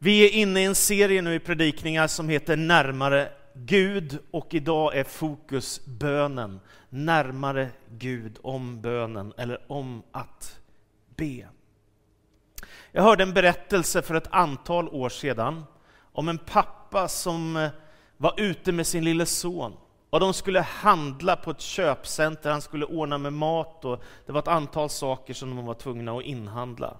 Vi är inne i en serie nu i predikningar som heter Närmare Gud och idag är fokus bönen. Närmare Gud om bönen eller om att be. Jag hörde en berättelse för ett antal år sedan om en pappa som eh, var ute med sin lille son och de skulle handla på ett köpcenter, han skulle ordna med mat och det var ett antal saker som de var tvungna att inhandla.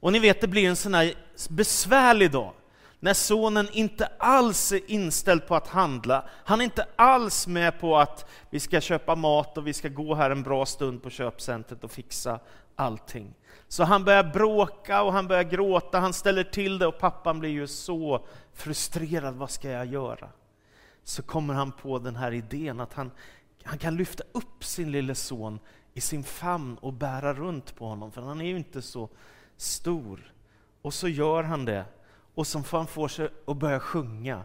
Och ni vet, det blir en sån här besvärlig dag när sonen inte alls är inställd på att handla. Han är inte alls med på att vi ska köpa mat och vi ska gå här en bra stund på köpcentret och fixa allting. Så han börjar bråka och han börjar gråta, han ställer till det och pappan blir ju så frustrerad. Vad ska jag göra? Så kommer han på den här idén att han, han kan lyfta upp sin lille son i sin famn och bära runt på honom, för han är ju inte så stor. Och så gör han det, och så får han få sig att börja sjunga.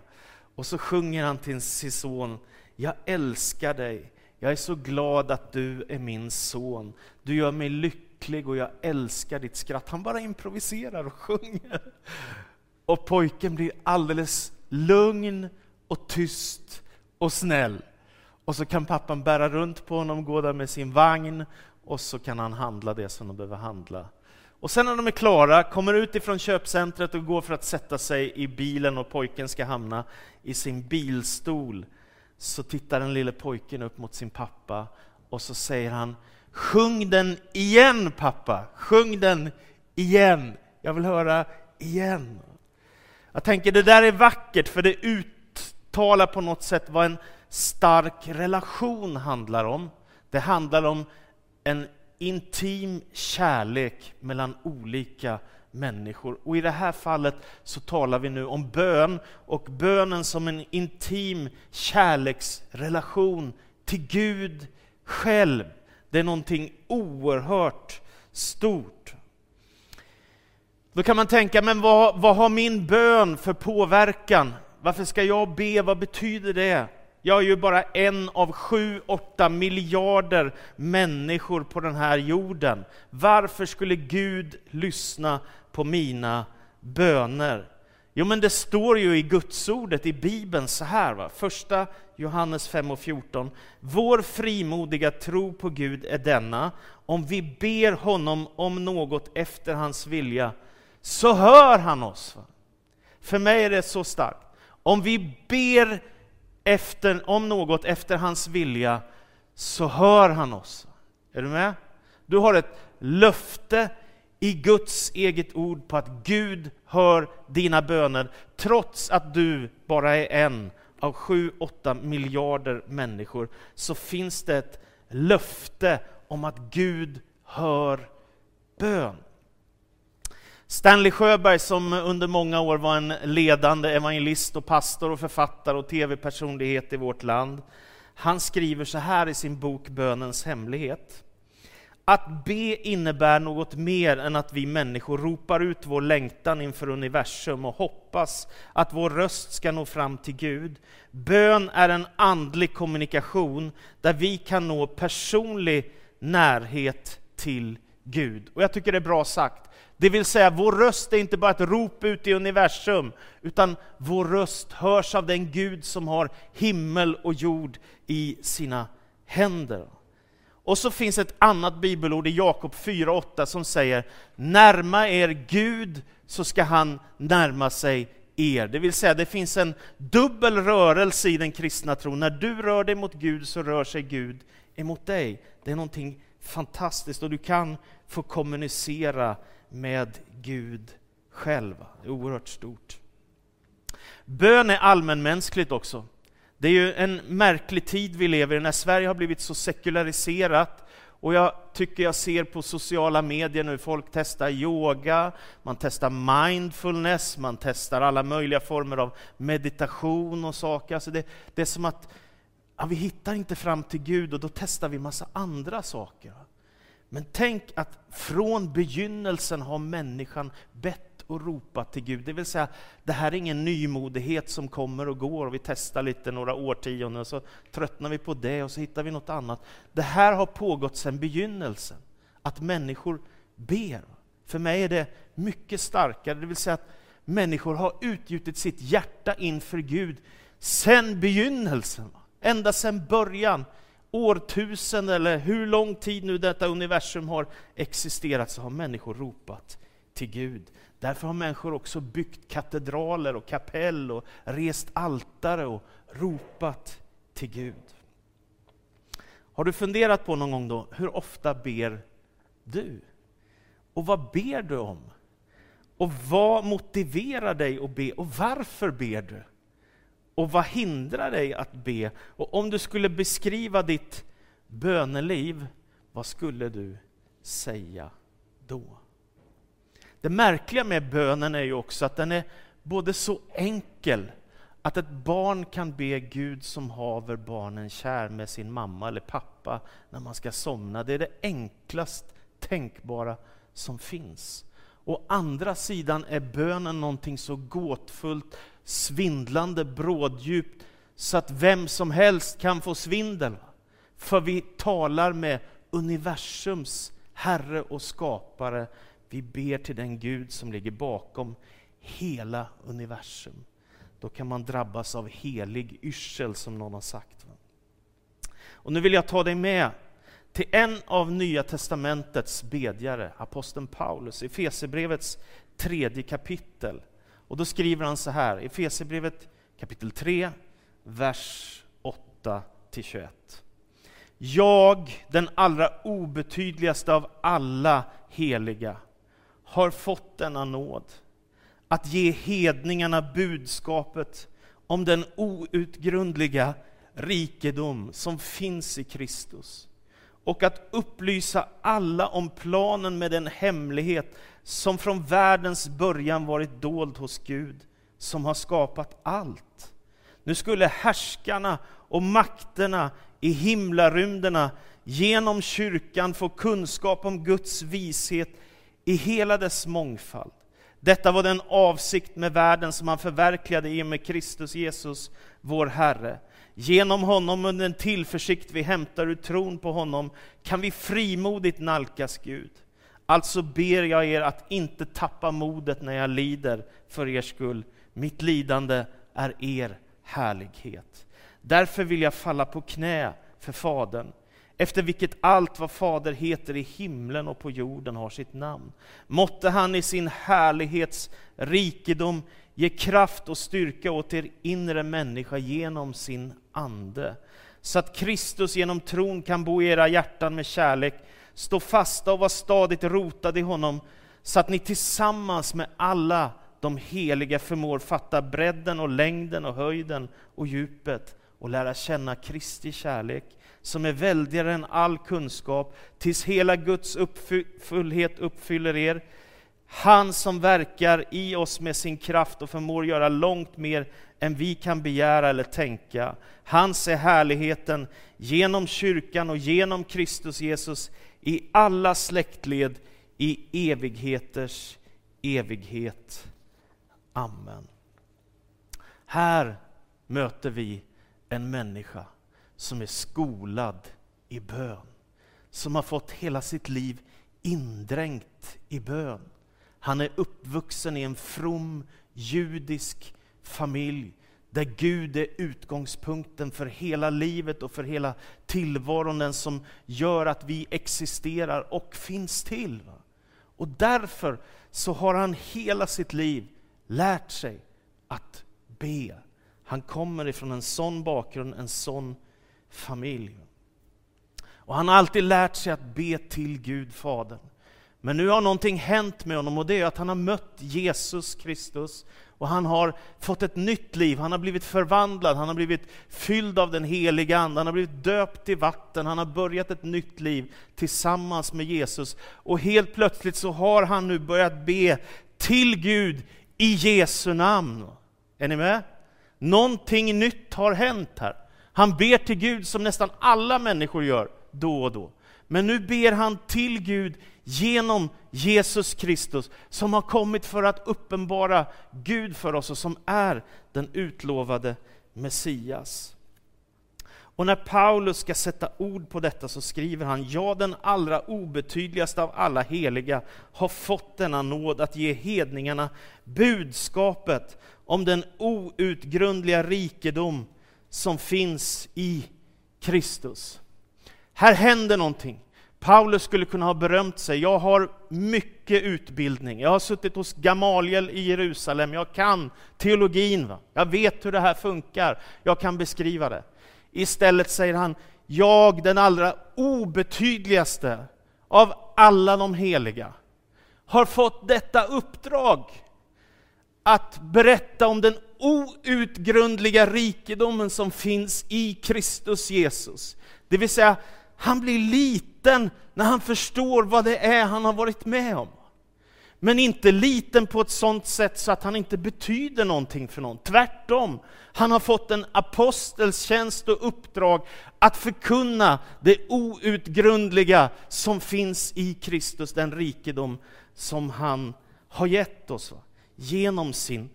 Och så sjunger han till sin son, jag älskar dig, jag är så glad att du är min son. Du gör mig lycklig och jag älskar ditt skratt. Han bara improviserar och sjunger. Och pojken blir alldeles lugn och tyst och snäll. Och så kan pappan bära runt på honom, gå där med sin vagn och så kan han handla det som de behöver handla. Och sen när de är klara, kommer ut ifrån köpcentret och går för att sätta sig i bilen och pojken ska hamna i sin bilstol, så tittar den lille pojken upp mot sin pappa och så säger han Sjung den igen pappa, sjung den igen. Jag vill höra igen. Jag tänker det där är vackert för det uttalar på något sätt vad en stark relation handlar om. Det handlar om en intim kärlek mellan olika människor. Och i det här fallet så talar vi nu om bön och bönen som en intim kärleksrelation till Gud själv. Det är någonting oerhört stort. Då kan man tänka, men vad, vad har min bön för påverkan? Varför ska jag be? Vad betyder det? Jag är ju bara en av sju, åtta miljarder människor på den här jorden. Varför skulle Gud lyssna på mina böner? Jo, men det står ju i Gudsordet i Bibeln så här, va? första Johannes 5 och 14. Vår frimodiga tro på Gud är denna, om vi ber honom om något efter hans vilja, så hör han oss. Va? För mig är det så starkt. Om vi ber efter, om något efter hans vilja, så hör han oss. Är du med? Du har ett löfte i Guds eget ord på att Gud hör dina böner, trots att du bara är en av sju, åtta miljarder människor, så finns det ett löfte om att Gud hör bön. Stanley Sjöberg som under många år var en ledande evangelist och pastor och författare och tv-personlighet i vårt land. Han skriver så här i sin bok Bönens hemlighet. Att be innebär något mer än att vi människor ropar ut vår längtan inför universum och hoppas att vår röst ska nå fram till Gud. Bön är en andlig kommunikation där vi kan nå personlig närhet till Gud. Och jag tycker det är bra sagt. Det vill säga, vår röst är inte bara ett rop ut i universum, utan vår röst hörs av den Gud som har himmel och jord i sina händer. Och så finns ett annat bibelord i Jakob 4.8 som säger, närma er Gud så ska han närma sig er. Det vill säga, det finns en dubbel rörelse i den kristna tron. När du rör dig mot Gud så rör sig Gud emot dig. Det är någonting fantastiskt och du kan få kommunicera med Gud själv. Det är oerhört stort. Bön är allmänmänskligt också. Det är ju en märklig tid vi lever i när Sverige har blivit så sekulariserat och jag tycker jag ser på sociala medier nu, folk testar yoga, man testar mindfulness, man testar alla möjliga former av meditation och saker. Alltså det, det är som att ja, vi hittar inte fram till Gud och då testar vi massa andra saker. Men tänk att från begynnelsen har människan bett och ropat till Gud. Det vill säga, det här är ingen nymodighet som kommer och går och vi testar lite några årtionden och så tröttnar vi på det och så hittar vi något annat. Det här har pågått sedan begynnelsen, att människor ber. För mig är det mycket starkare, det vill säga att människor har utgjutit sitt hjärta inför Gud sedan begynnelsen. Ända sedan början, årtusenden eller hur lång tid nu detta universum har existerat, så har människor ropat till Gud. Därför har människor också byggt katedraler och kapell och rest altare och ropat till Gud. Har du funderat på någon gång då, hur ofta ber du? Och vad ber du om? Och vad motiverar dig att be? Och varför ber du? Och vad hindrar dig att be? Och om du skulle beskriva ditt böneliv, vad skulle du säga då? Det märkliga med bönen är ju också att den är både så enkel att ett barn kan be Gud som haver barnen kär med sin mamma eller pappa när man ska somna. Det är det enklast tänkbara som finns. Å andra sidan är bönen någonting så gåtfullt, svindlande, bråddjupt så att vem som helst kan få svindel. För vi talar med universums Herre och skapare. Vi ber till den Gud som ligger bakom hela universum. Då kan man drabbas av helig yrsel, som någon har sagt. Och nu vill jag ta dig med till en av Nya Testamentets bedjare, aposteln Paulus, i Fesebrevets tredje kapitel. Och då skriver han så här, i Efesierbrevet kapitel 3, vers 8-21. Jag, den allra obetydligaste av alla heliga, har fått denna nåd att ge hedningarna budskapet om den outgrundliga rikedom som finns i Kristus och att upplysa alla om planen med den hemlighet som från världens början varit dold hos Gud, som har skapat allt. Nu skulle härskarna och makterna i himlarymderna genom kyrkan få kunskap om Guds vishet i hela dess mångfald. Detta var den avsikt med världen som han förverkligade i och med Kristus Jesus, vår Herre. Genom honom och den tillförsikt vi hämtar ur tron på honom kan vi frimodigt nalkas Gud. Alltså ber jag er att inte tappa modet när jag lider för er skull. Mitt lidande är er härlighet. Därför vill jag falla på knä för Fadern, efter vilket allt vad Fader heter i himlen och på jorden har sitt namn. Måtte han i sin härlighets rikedom ge kraft och styrka åt er inre människa genom sin Ande, så att Kristus genom tron kan bo i era hjärtan med kärlek, stå fasta och vara stadigt rotade i honom, så att ni tillsammans med alla de heliga förmår fatta bredden och längden och höjden och djupet och lära känna Kristi kärlek, som är väldigare än all kunskap, tills hela Guds fullhet uppfyller er. Han som verkar i oss med sin kraft och förmår göra långt mer än vi kan begära eller tänka. Hans är härligheten genom kyrkan och genom Kristus Jesus i alla släktled i evigheters evighet. Amen. Här möter vi en människa som är skolad i bön, som har fått hela sitt liv indränkt i bön. Han är uppvuxen i en from judisk familj där Gud är utgångspunkten för hela livet och för hela tillvaron, den som gör att vi existerar och finns till. Och därför så har han hela sitt liv lärt sig att be. Han kommer ifrån en sån bakgrund, en sån familj. Och han har alltid lärt sig att be till Gud Fadern. Men nu har någonting hänt med honom och det är att han har mött Jesus Kristus och han har fått ett nytt liv, han har blivit förvandlad, han har blivit fylld av den heliga Ande, han har blivit döpt i vatten, han har börjat ett nytt liv tillsammans med Jesus. Och helt plötsligt så har han nu börjat be till Gud i Jesu namn. Är ni med? Någonting nytt har hänt här. Han ber till Gud som nästan alla människor gör då och då. Men nu ber han till Gud genom Jesus Kristus, som har kommit för att uppenbara Gud för oss och som är den utlovade Messias. Och när Paulus ska sätta ord på detta så skriver han, ja, den allra obetydligaste av alla heliga har fått denna nåd att ge hedningarna budskapet om den outgrundliga rikedom som finns i Kristus. Här händer någonting. Paulus skulle kunna ha berömt sig. Jag har mycket utbildning. Jag har suttit hos Gamaliel i Jerusalem. Jag kan teologin. Va? Jag vet hur det här funkar. Jag kan beskriva det. Istället säger han, jag den allra obetydligaste av alla de heliga har fått detta uppdrag att berätta om den outgrundliga rikedomen som finns i Kristus Jesus. Det vill säga, han blir liten när han förstår vad det är han har varit med om. Men inte liten på ett sådant sätt så att han inte betyder någonting för någon. Tvärtom, han har fått en apostelstjänst och uppdrag att förkunna det outgrundliga som finns i Kristus, den rikedom som han har gett oss. Genom sin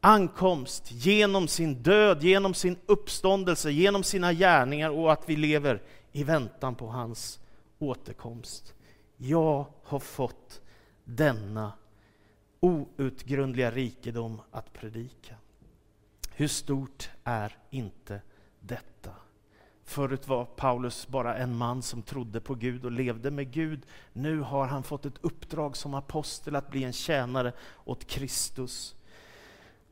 ankomst, genom sin död, genom sin uppståndelse, genom sina gärningar och att vi lever i väntan på hans återkomst. Jag har fått denna outgrundliga rikedom att predika. Hur stort är inte detta? Förut var Paulus bara en man som trodde på Gud och levde med Gud. Nu har han fått ett uppdrag som apostel att bli en tjänare åt Kristus.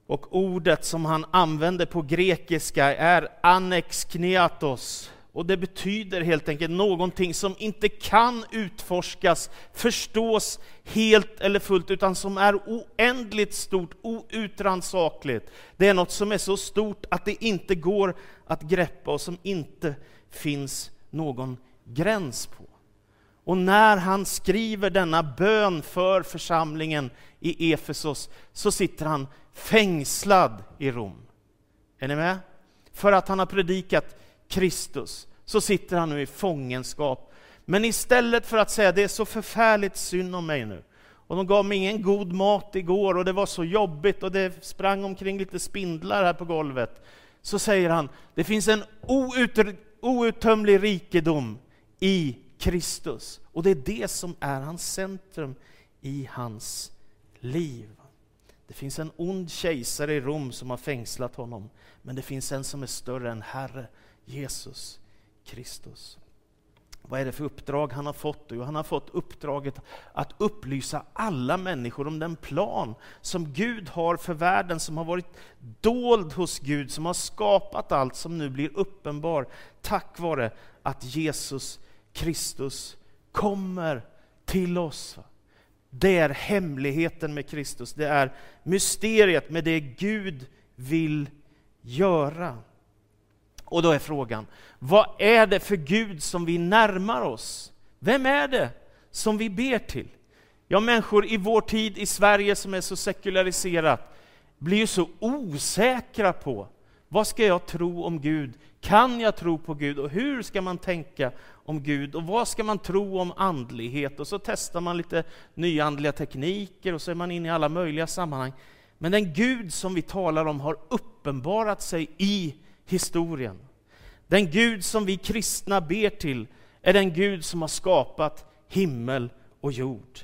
Och ordet som han använder på grekiska är anexkneatos och det betyder helt enkelt någonting som inte kan utforskas, förstås helt eller fullt, utan som är oändligt stort, outrannsakligt. Det är något som är så stort att det inte går att greppa och som inte finns någon gräns på. Och när han skriver denna bön för församlingen i Efesos så sitter han fängslad i Rom. Är ni med? För att han har predikat Kristus, så sitter han nu i fångenskap. Men istället för att säga det är så förfärligt synd om mig nu, och de gav mig ingen god mat igår och det var så jobbigt och det sprang omkring lite spindlar här på golvet, så säger han, det finns en out, outtömlig rikedom i Kristus. Och det är det som är hans centrum i hans liv. Det finns en ond kejsare i Rom som har fängslat honom, men det finns en som är större än Herre, Jesus Kristus. Vad är det för uppdrag han har fått? Jo, han har fått uppdraget att upplysa alla människor om den plan som Gud har för världen, som har varit dold hos Gud, som har skapat allt, som nu blir uppenbar tack vare att Jesus Kristus kommer till oss. Det är hemligheten med Kristus, det är mysteriet med det Gud vill göra. Och då är frågan, vad är det för Gud som vi närmar oss? Vem är det som vi ber till? Ja, människor i vår tid i Sverige som är så sekulariserat blir ju så osäkra på vad ska jag tro om Gud? Kan jag tro på Gud? Och hur ska man tänka om Gud? Och vad ska man tro om andlighet? Och så testar man lite nyandliga tekniker och så är man inne i alla möjliga sammanhang. Men den Gud som vi talar om har uppenbarat sig i historien. Den Gud som vi kristna ber till är den Gud som har skapat himmel och jord.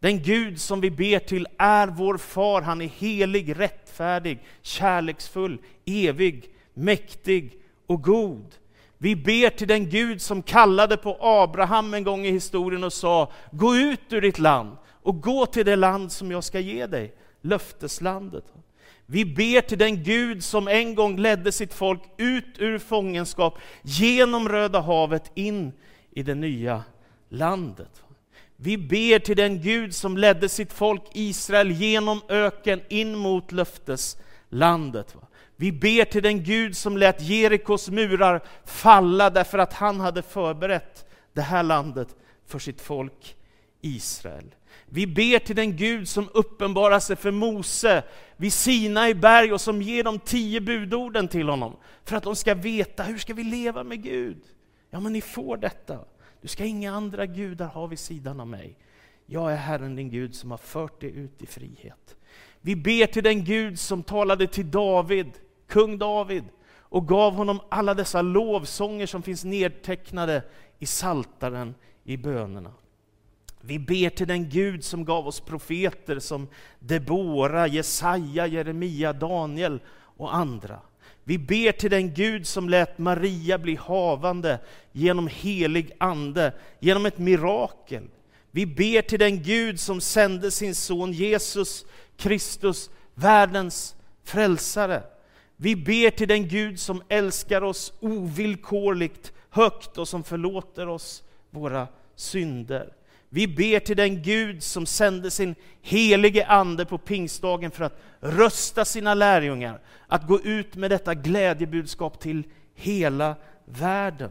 Den Gud som vi ber till är vår far, han är helig, rättfärdig, kärleksfull, evig, mäktig och god. Vi ber till den Gud som kallade på Abraham en gång i historien och sa, gå ut ur ditt land och gå till det land som jag ska ge dig, löfteslandet. Vi ber till den Gud som en gång ledde sitt folk ut ur fångenskap genom Röda havet in i det nya landet. Vi ber till den Gud som ledde sitt folk Israel genom öken in mot löfteslandet. Vi ber till den Gud som lät Jerikos murar falla därför att han hade förberett det här landet för sitt folk Israel. Vi ber till den Gud som uppenbarar sig för Mose vid Sina i berg och som ger de tio budorden till honom. För att de ska veta, hur ska vi leva med Gud? Ja, men ni får detta. Du ska inga andra gudar ha vid sidan av mig. Jag är Herren din Gud som har fört dig ut i frihet. Vi ber till den Gud som talade till David, kung David, och gav honom alla dessa lovsånger som finns nedtecknade i saltaren i bönerna. Vi ber till den Gud som gav oss profeter som Debora, Jesaja, Jeremia, Daniel och andra. Vi ber till den Gud som lät Maria bli havande genom helig ande, genom ett mirakel. Vi ber till den Gud som sände sin son Jesus Kristus, världens frälsare. Vi ber till den Gud som älskar oss ovillkorligt högt och som förlåter oss våra synder. Vi ber till den Gud som sände sin helige Ande på pingstdagen för att rösta sina lärjungar, att gå ut med detta glädjebudskap till hela världen.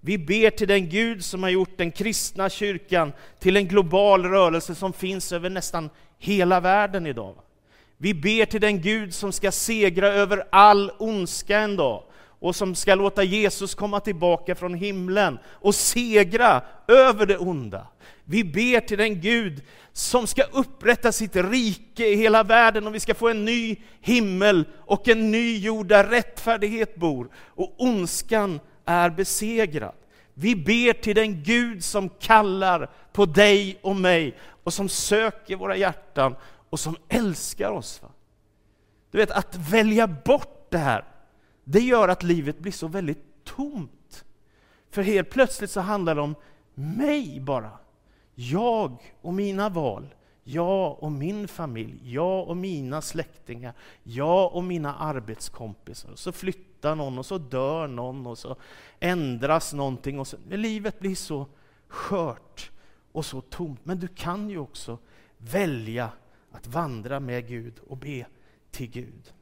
Vi ber till den Gud som har gjort den kristna kyrkan till en global rörelse som finns över nästan hela världen idag. Vi ber till den Gud som ska segra över all ondska en dag och som ska låta Jesus komma tillbaka från himlen och segra över det onda. Vi ber till den Gud som ska upprätta sitt rike i hela världen och vi ska få en ny himmel och en ny jord där rättfärdighet bor och ondskan är besegrad. Vi ber till den Gud som kallar på dig och mig och som söker våra hjärtan och som älskar oss. Va? Du vet, att välja bort det här, det gör att livet blir så väldigt tomt. För helt plötsligt så handlar det om mig bara. Jag och mina val, jag och min familj, jag och mina släktingar, jag och mina arbetskompisar. Så flyttar någon och så dör någon och så ändras någonting. Och så, livet blir så skört och så tomt. Men du kan ju också välja att vandra med Gud och be till Gud.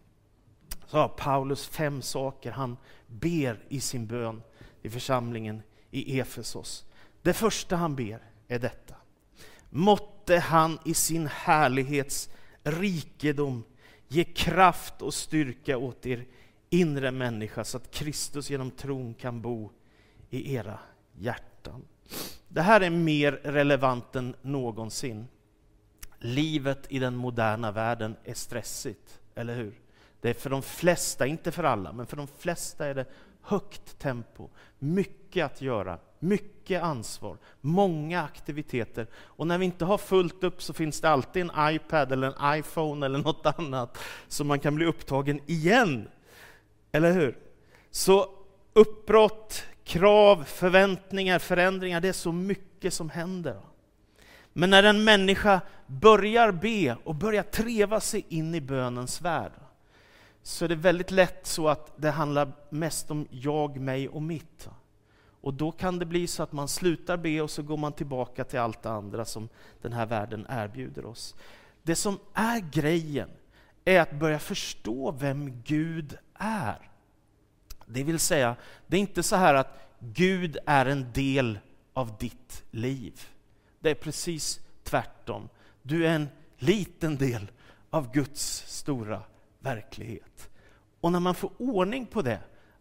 Så har Paulus fem saker han ber i sin bön i församlingen i Efesos. Det första han ber är detta. Måtte han i sin härlighets rikedom ge kraft och styrka åt er inre människa så att Kristus genom tron kan bo i era hjärtan. Det här är mer relevant än någonsin. Livet i den moderna världen är stressigt, eller hur? Det är för de flesta, inte för alla, men för de flesta är det högt tempo, mycket att göra, mycket ansvar, många aktiviteter. Och när vi inte har fullt upp så finns det alltid en iPad eller en iPhone eller något annat så man kan bli upptagen igen. Eller hur? Så uppbrott, krav, förväntningar, förändringar, det är så mycket som händer. Men när en människa börjar be och börjar treva sig in i bönens värld, så är det väldigt lätt så att det handlar mest om jag, mig och mitt. Och då kan det bli så att man slutar be och så går man tillbaka till allt det andra som den här världen erbjuder oss. Det som är grejen är att börja förstå vem Gud är. Det vill säga, det är inte så här att Gud är en del av ditt liv. Det är precis tvärtom. Du är en liten del av Guds stora verklighet. Och när man får ordning på det,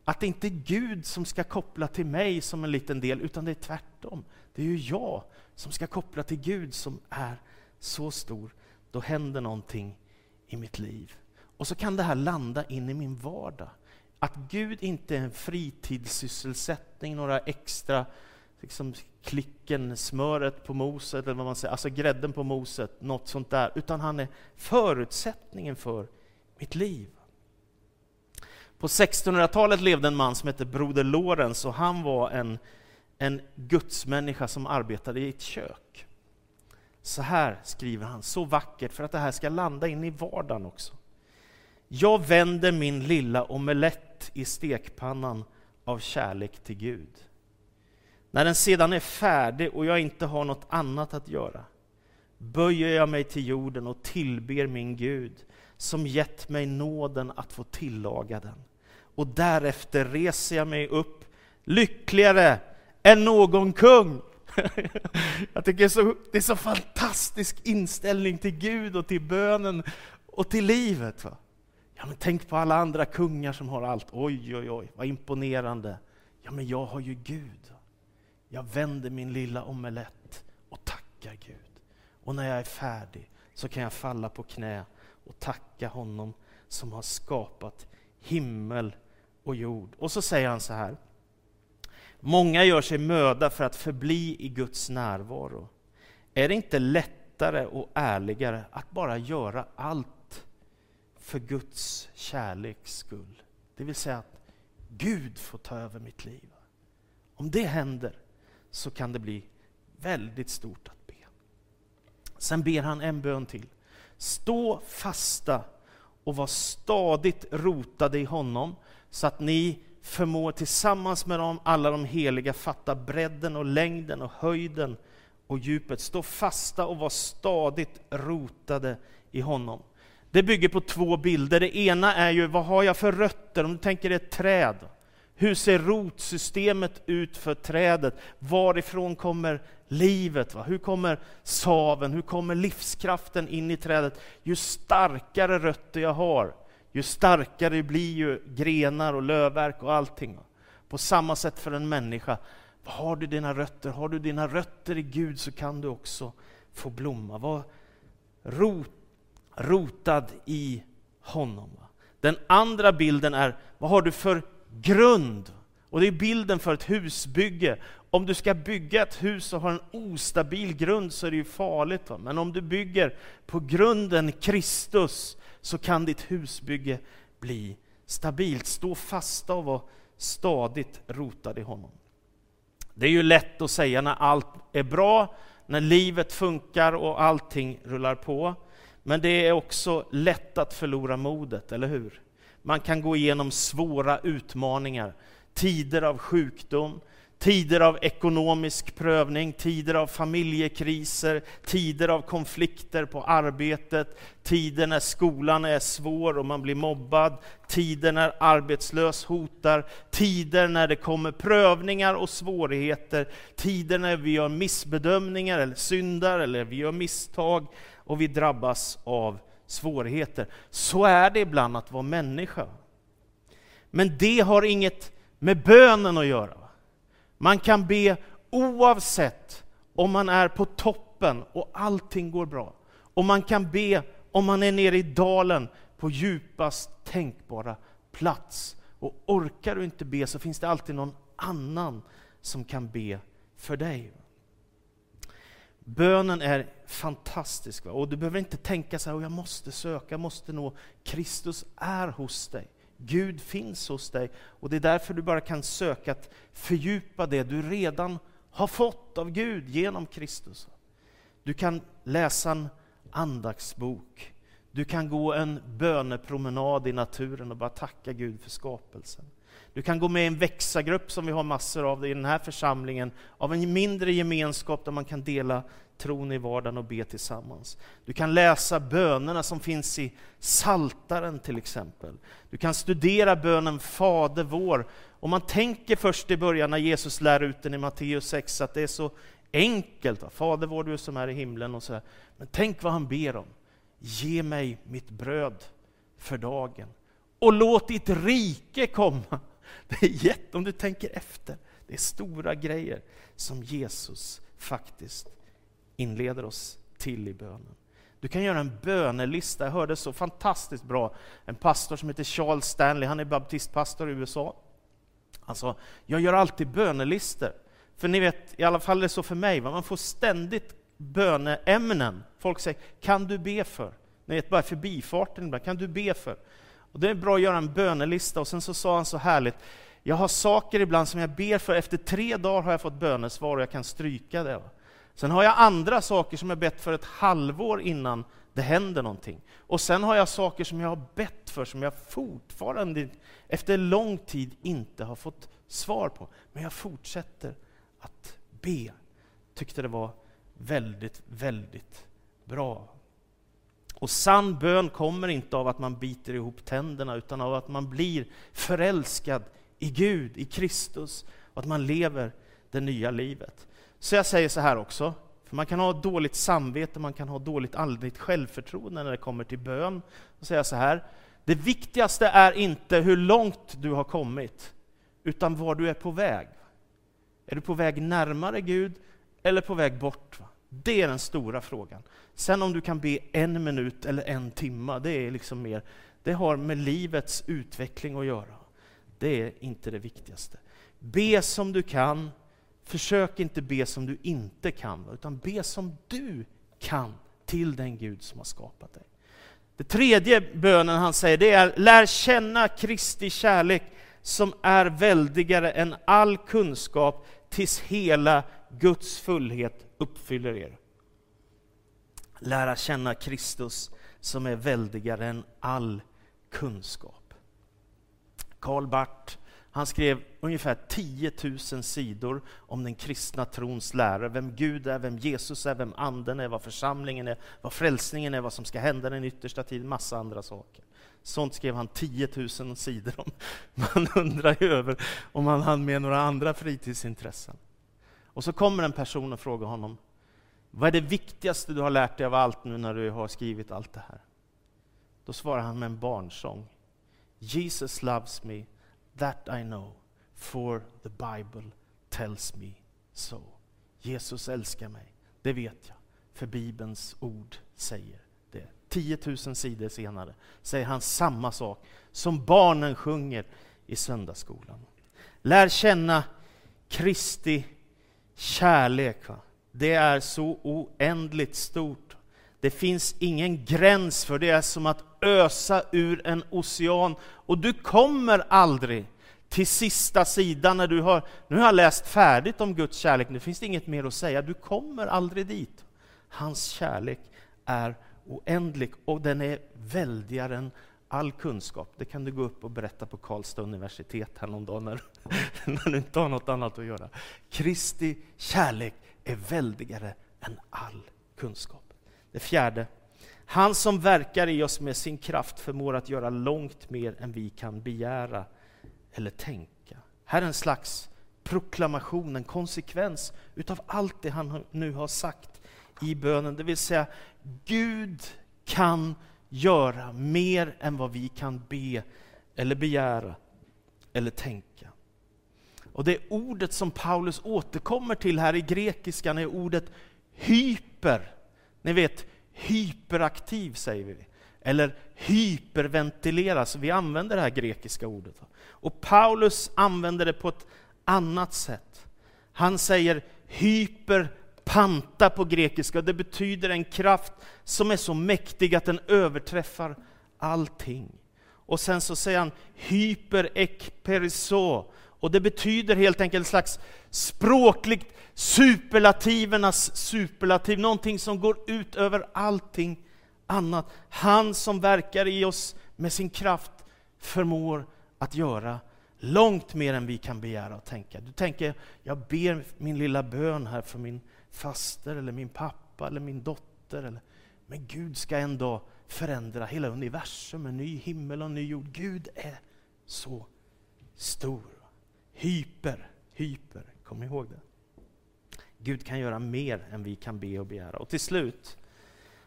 att det inte är Gud som ska koppla till mig som en liten del, utan det är tvärtom. Det är ju jag som ska koppla till Gud som är så stor. Då händer någonting i mitt liv. Och så kan det här landa in i min vardag. Att Gud inte är en fritidssysselsättning, några extra liksom, klicken, smöret på moset, eller vad man säger, alltså grädden på moset, något sånt där, utan han är förutsättningen för mitt liv. På 1600-talet levde en man som hette Broder Lorenz och han var en, en gudsmänniska som arbetade i ett kök. Så här skriver han, så vackert för att det här ska landa in i vardagen också. Jag vänder min lilla omelett i stekpannan av kärlek till Gud. När den sedan är färdig och jag inte har något annat att göra böjer jag mig till jorden och tillber min Gud som gett mig nåden att få tillaga den. Och därefter reser jag mig upp lyckligare än någon kung. Jag tycker det är, så, det är så fantastisk inställning till Gud och till bönen och till livet. Va? Ja, men tänk på alla andra kungar som har allt. Oj, oj, oj, vad imponerande. Ja, men jag har ju Gud. Jag vänder min lilla omelett och tackar Gud. Och när jag är färdig så kan jag falla på knä och tacka honom som har skapat himmel och jord. Och så säger han så här. Många gör sig möda för att förbli i Guds närvaro. Är det inte lättare och ärligare att bara göra allt för Guds kärleks skull? Det vill säga att Gud får ta över mitt liv. Om det händer så kan det bli väldigt stort att be. Sen ber han en bön till. Stå fasta och var stadigt rotade i honom så att ni förmår tillsammans med dem, alla de heliga fatta bredden och längden och höjden och djupet. Stå fasta och var stadigt rotade i honom. Det bygger på två bilder. Det ena är ju, vad har jag för rötter? Om du tänker ett träd. Hur ser rotsystemet ut för trädet? Varifrån kommer livet? Va? Hur kommer saven? Hur kommer livskraften in i trädet? Ju starkare rötter jag har, ju starkare blir ju grenar och lövverk och allting. På samma sätt för en människa. Har du dina rötter? Har du dina rötter i Gud så kan du också få blomma. Var rot, rotad i honom. Den andra bilden är, vad har du för grund. Och det är bilden för ett husbygge. Om du ska bygga ett hus och har en ostabil grund så är det ju farligt. Va? Men om du bygger på grunden Kristus så kan ditt husbygge bli stabilt. Stå fasta och vara stadigt rotad i honom. Det är ju lätt att säga när allt är bra, när livet funkar och allting rullar på. Men det är också lätt att förlora modet, eller hur? Man kan gå igenom svåra utmaningar, tider av sjukdom, tider av ekonomisk prövning, tider av familjekriser, tider av konflikter på arbetet, tider när skolan är svår och man blir mobbad, tider när arbetslös hotar, tider när det kommer prövningar och svårigheter, tider när vi gör missbedömningar eller syndar eller vi gör misstag och vi drabbas av svårigheter. Så är det ibland att vara människa. Men det har inget med bönen att göra. Man kan be oavsett om man är på toppen och allting går bra. Och man kan be om man är nere i dalen på djupast tänkbara plats. Och orkar du inte be så finns det alltid någon annan som kan be för dig. Bönen är fantastisk. Va? Och du behöver inte tänka så här, jag måste söka, jag måste nå. Kristus är hos dig. Gud finns hos dig. Och det är därför du bara kan söka att fördjupa det du redan har fått av Gud genom Kristus. Du kan läsa en andaktsbok. Du kan gå en bönepromenad i naturen och bara tacka Gud för skapelsen. Du kan gå med i en växagrupp som vi har massor av i den här församlingen, av en mindre gemenskap där man kan dela tron i vardagen och be tillsammans. Du kan läsa bönerna som finns i Saltaren till exempel. Du kan studera bönen Fader vår. Om man tänker först i början när Jesus lär ut den i Matteus 6 att det är så enkelt. Fader vår du som är i himlen och så här. Men tänk vad han ber om. Ge mig mitt bröd för dagen och låt ditt rike komma. Det är jätte, om du tänker efter, det är stora grejer som Jesus faktiskt inleder oss till i bönen. Du kan göra en bönelista. Jag hörde så fantastiskt bra en pastor som heter Charles Stanley, han är baptistpastor i USA. Han sa, jag gör alltid bönelister. För ni vet, i alla fall är det så för mig, man får ständigt böneämnen. Folk säger, kan du be för? Ni vet, bara förbifarten ibland, kan du be för? Och det är bra att göra en bönelista. Och sen så sa han så härligt, jag har saker ibland som jag ber för, efter tre dagar har jag fått bönesvar och jag kan stryka det. Sen har jag andra saker som jag bett för ett halvår innan det händer någonting. Och sen har jag saker som jag har bett för som jag fortfarande efter lång tid inte har fått svar på. Men jag fortsätter att be. Tyckte det var väldigt, väldigt bra. Och sann bön kommer inte av att man biter ihop tänderna, utan av att man blir förälskad i Gud, i Kristus, och att man lever det nya livet. Så jag säger så här också, för man kan ha dåligt samvete, man kan ha dåligt andligt självförtroende när det kommer till bön. Så säger jag så här, det viktigaste är inte hur långt du har kommit, utan var du är på väg. Är du på väg närmare Gud eller på väg bort? Det är den stora frågan. Sen om du kan be en minut eller en timme, det är liksom mer, det har med livets utveckling att göra. det är inte det viktigaste. Be som du kan, försök inte be som du inte kan, utan be som du kan till den Gud som har skapat dig. Det tredje bönen han säger det är lär känna Kristi kärlek som är väldigare än all kunskap tills hela Guds fullhet uppfyller er. Lära känna Kristus som är väldigare än all kunskap. Karl Barth han skrev ungefär 10 000 sidor om den kristna trons lära, vem Gud är, vem Jesus är, vem anden är, vad församlingen är, vad frälsningen är, vad som ska hända den yttersta tiden, massa andra saker. Sånt skrev han 10 000 sidor om. Man undrar ju över om han hann med några andra fritidsintressen. Och så kommer en person och frågar honom, vad är det viktigaste du har lärt dig av allt nu när du har skrivit allt det här? Då svarar han med en barnsång. Jesus loves me, that I know, for the Bible tells me so. Jesus älskar mig, det vet jag, för Bibelns ord säger det. 10 000 sidor senare säger han samma sak som barnen sjunger i söndagsskolan. Lär känna Kristi kärlek. Va? Det är så oändligt stort. Det finns ingen gräns för det. Det är som att ösa ur en ocean. Och du kommer aldrig till sista sidan när du har, nu har jag läst färdigt om Guds kärlek, nu finns det inget mer att säga. Du kommer aldrig dit. Hans kärlek är oändlig och den är väldigare än all kunskap. Det kan du gå upp och berätta på Karlstad universitet häromdagen när, när du inte har något annat att göra. Kristi kärlek är väldigare än all kunskap. Det fjärde, han som verkar i oss med sin kraft förmår att göra långt mer än vi kan begära eller tänka. Här är en slags proklamation, en konsekvens utav allt det han nu har sagt i bönen. Det vill säga, Gud kan göra mer än vad vi kan be eller begära eller tänka. Och det ordet som Paulus återkommer till här i grekiskan är ordet hyper. Ni vet, hyperaktiv säger vi. Eller hyperventileras. Vi använder det här grekiska ordet. Och Paulus använder det på ett annat sätt. Han säger hyperpanta på grekiska. Det betyder en kraft som är så mäktig att den överträffar allting. Och sen så säger han hyperekperiso. Och det betyder helt enkelt en slags språkligt superlativernas superlativ, någonting som går ut över allting annat. Han som verkar i oss med sin kraft förmår att göra långt mer än vi kan begära och tänka. Du tänker, jag ber min lilla bön här för min faster eller min pappa eller min dotter. Eller, men Gud ska en dag förändra hela universum, en ny himmel och en ny jord. Gud är så stor. Hyper, hyper, kom ihåg det. Gud kan göra mer än vi kan be och begära. Och till slut,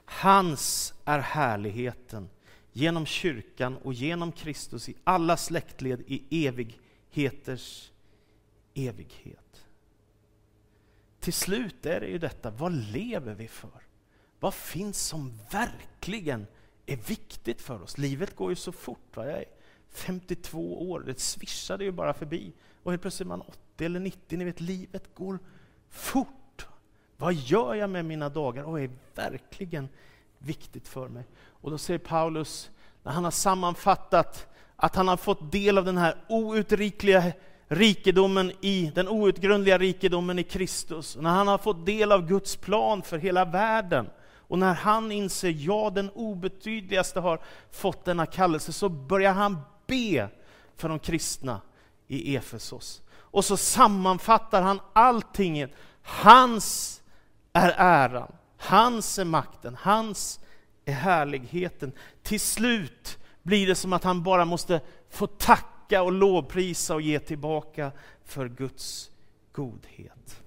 hans är härligheten genom kyrkan och genom Kristus i alla släktled i evigheters evighet. Till slut är det ju detta, vad lever vi för? Vad finns som verkligen är viktigt för oss? Livet går ju så fort. Va? Jag är 52 år, det svischade ju bara förbi. Och helt plötsligt är man 80 eller 90, ni vet livet går fort. Vad gör jag med mina dagar? Och är verkligen viktigt för mig. Och då säger Paulus, när han har sammanfattat att han har fått del av den här outrikliga rikedomen i den outgrundliga rikedomen i Kristus, när han har fått del av Guds plan för hela världen, och när han inser, ja den obetydligaste har fått denna kallelse, så börjar han be för de kristna i Efesos. Och så sammanfattar han allting. Hans är äran, hans är makten, hans är härligheten. Till slut blir det som att han bara måste få tacka och lovprisa och ge tillbaka för Guds godhet.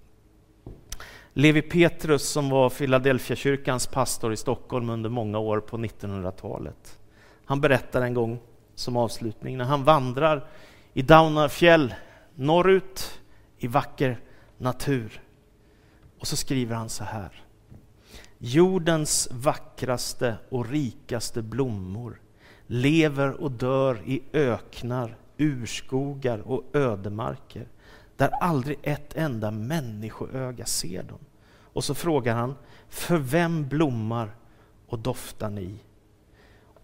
Levi Petrus som var Philadelphia-kyrkans pastor i Stockholm under många år på 1900-talet. Han berättar en gång som avslutning när han vandrar i Daunafjäll norrut i vacker natur. Och så skriver han så här. Jordens vackraste och rikaste blommor lever och dör i öknar urskogar och ödemarker där aldrig ett enda människoöga ser dem. Och så frågar han, för vem blommar och doftar ni?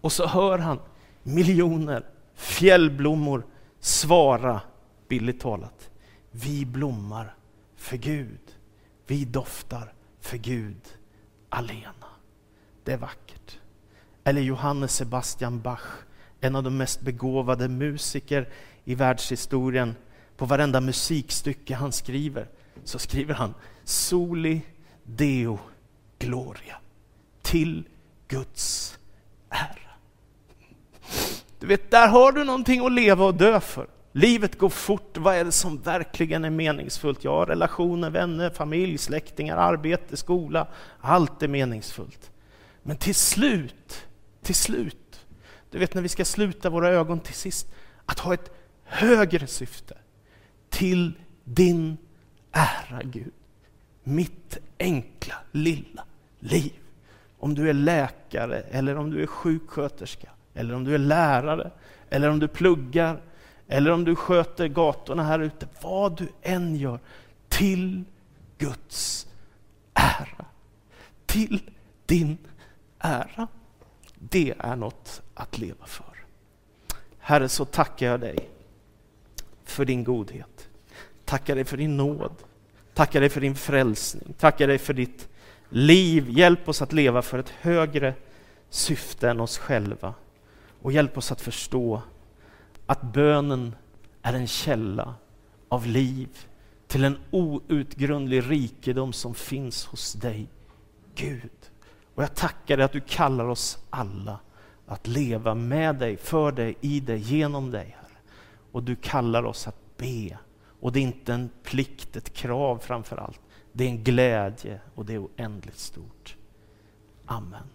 Och så hör han miljoner fjällblommor svara, billigt talat, vi blommar för Gud. Vi doftar för Gud alena. Det är vackert. Eller Johannes Sebastian Bach, en av de mest begåvade musiker i världshistorien. På varenda musikstycke han skriver så skriver han Soli Deo Gloria. Till Guds ära. Du vet, där har du någonting att leva och dö för. Livet går fort, vad är det som verkligen är meningsfullt? Ja, relationer, vänner, familj, släktingar, arbete, skola. Allt är meningsfullt. Men till slut, till slut, du vet när vi ska sluta våra ögon till sist, att ha ett högre syfte. Till din ära Gud. Mitt enkla lilla liv. Om du är läkare eller om du är sjuksköterska eller om du är lärare eller om du pluggar eller om du sköter gatorna här ute, vad du än gör, till Guds ära. Till din ära. Det är något att leva för. Herre, så tackar jag dig för din godhet. Tackar dig för din nåd. Tackar dig för din frälsning. Tackar dig för ditt liv. Hjälp oss att leva för ett högre syfte än oss själva. Och hjälp oss att förstå att bönen är en källa av liv till en outgrundlig rikedom som finns hos dig, Gud. Och jag tackar dig att du kallar oss alla att leva med dig, för dig, i dig, genom dig. Herre. Och du kallar oss att be. Och det är inte en plikt, ett krav framför allt. Det är en glädje och det är oändligt stort. Amen.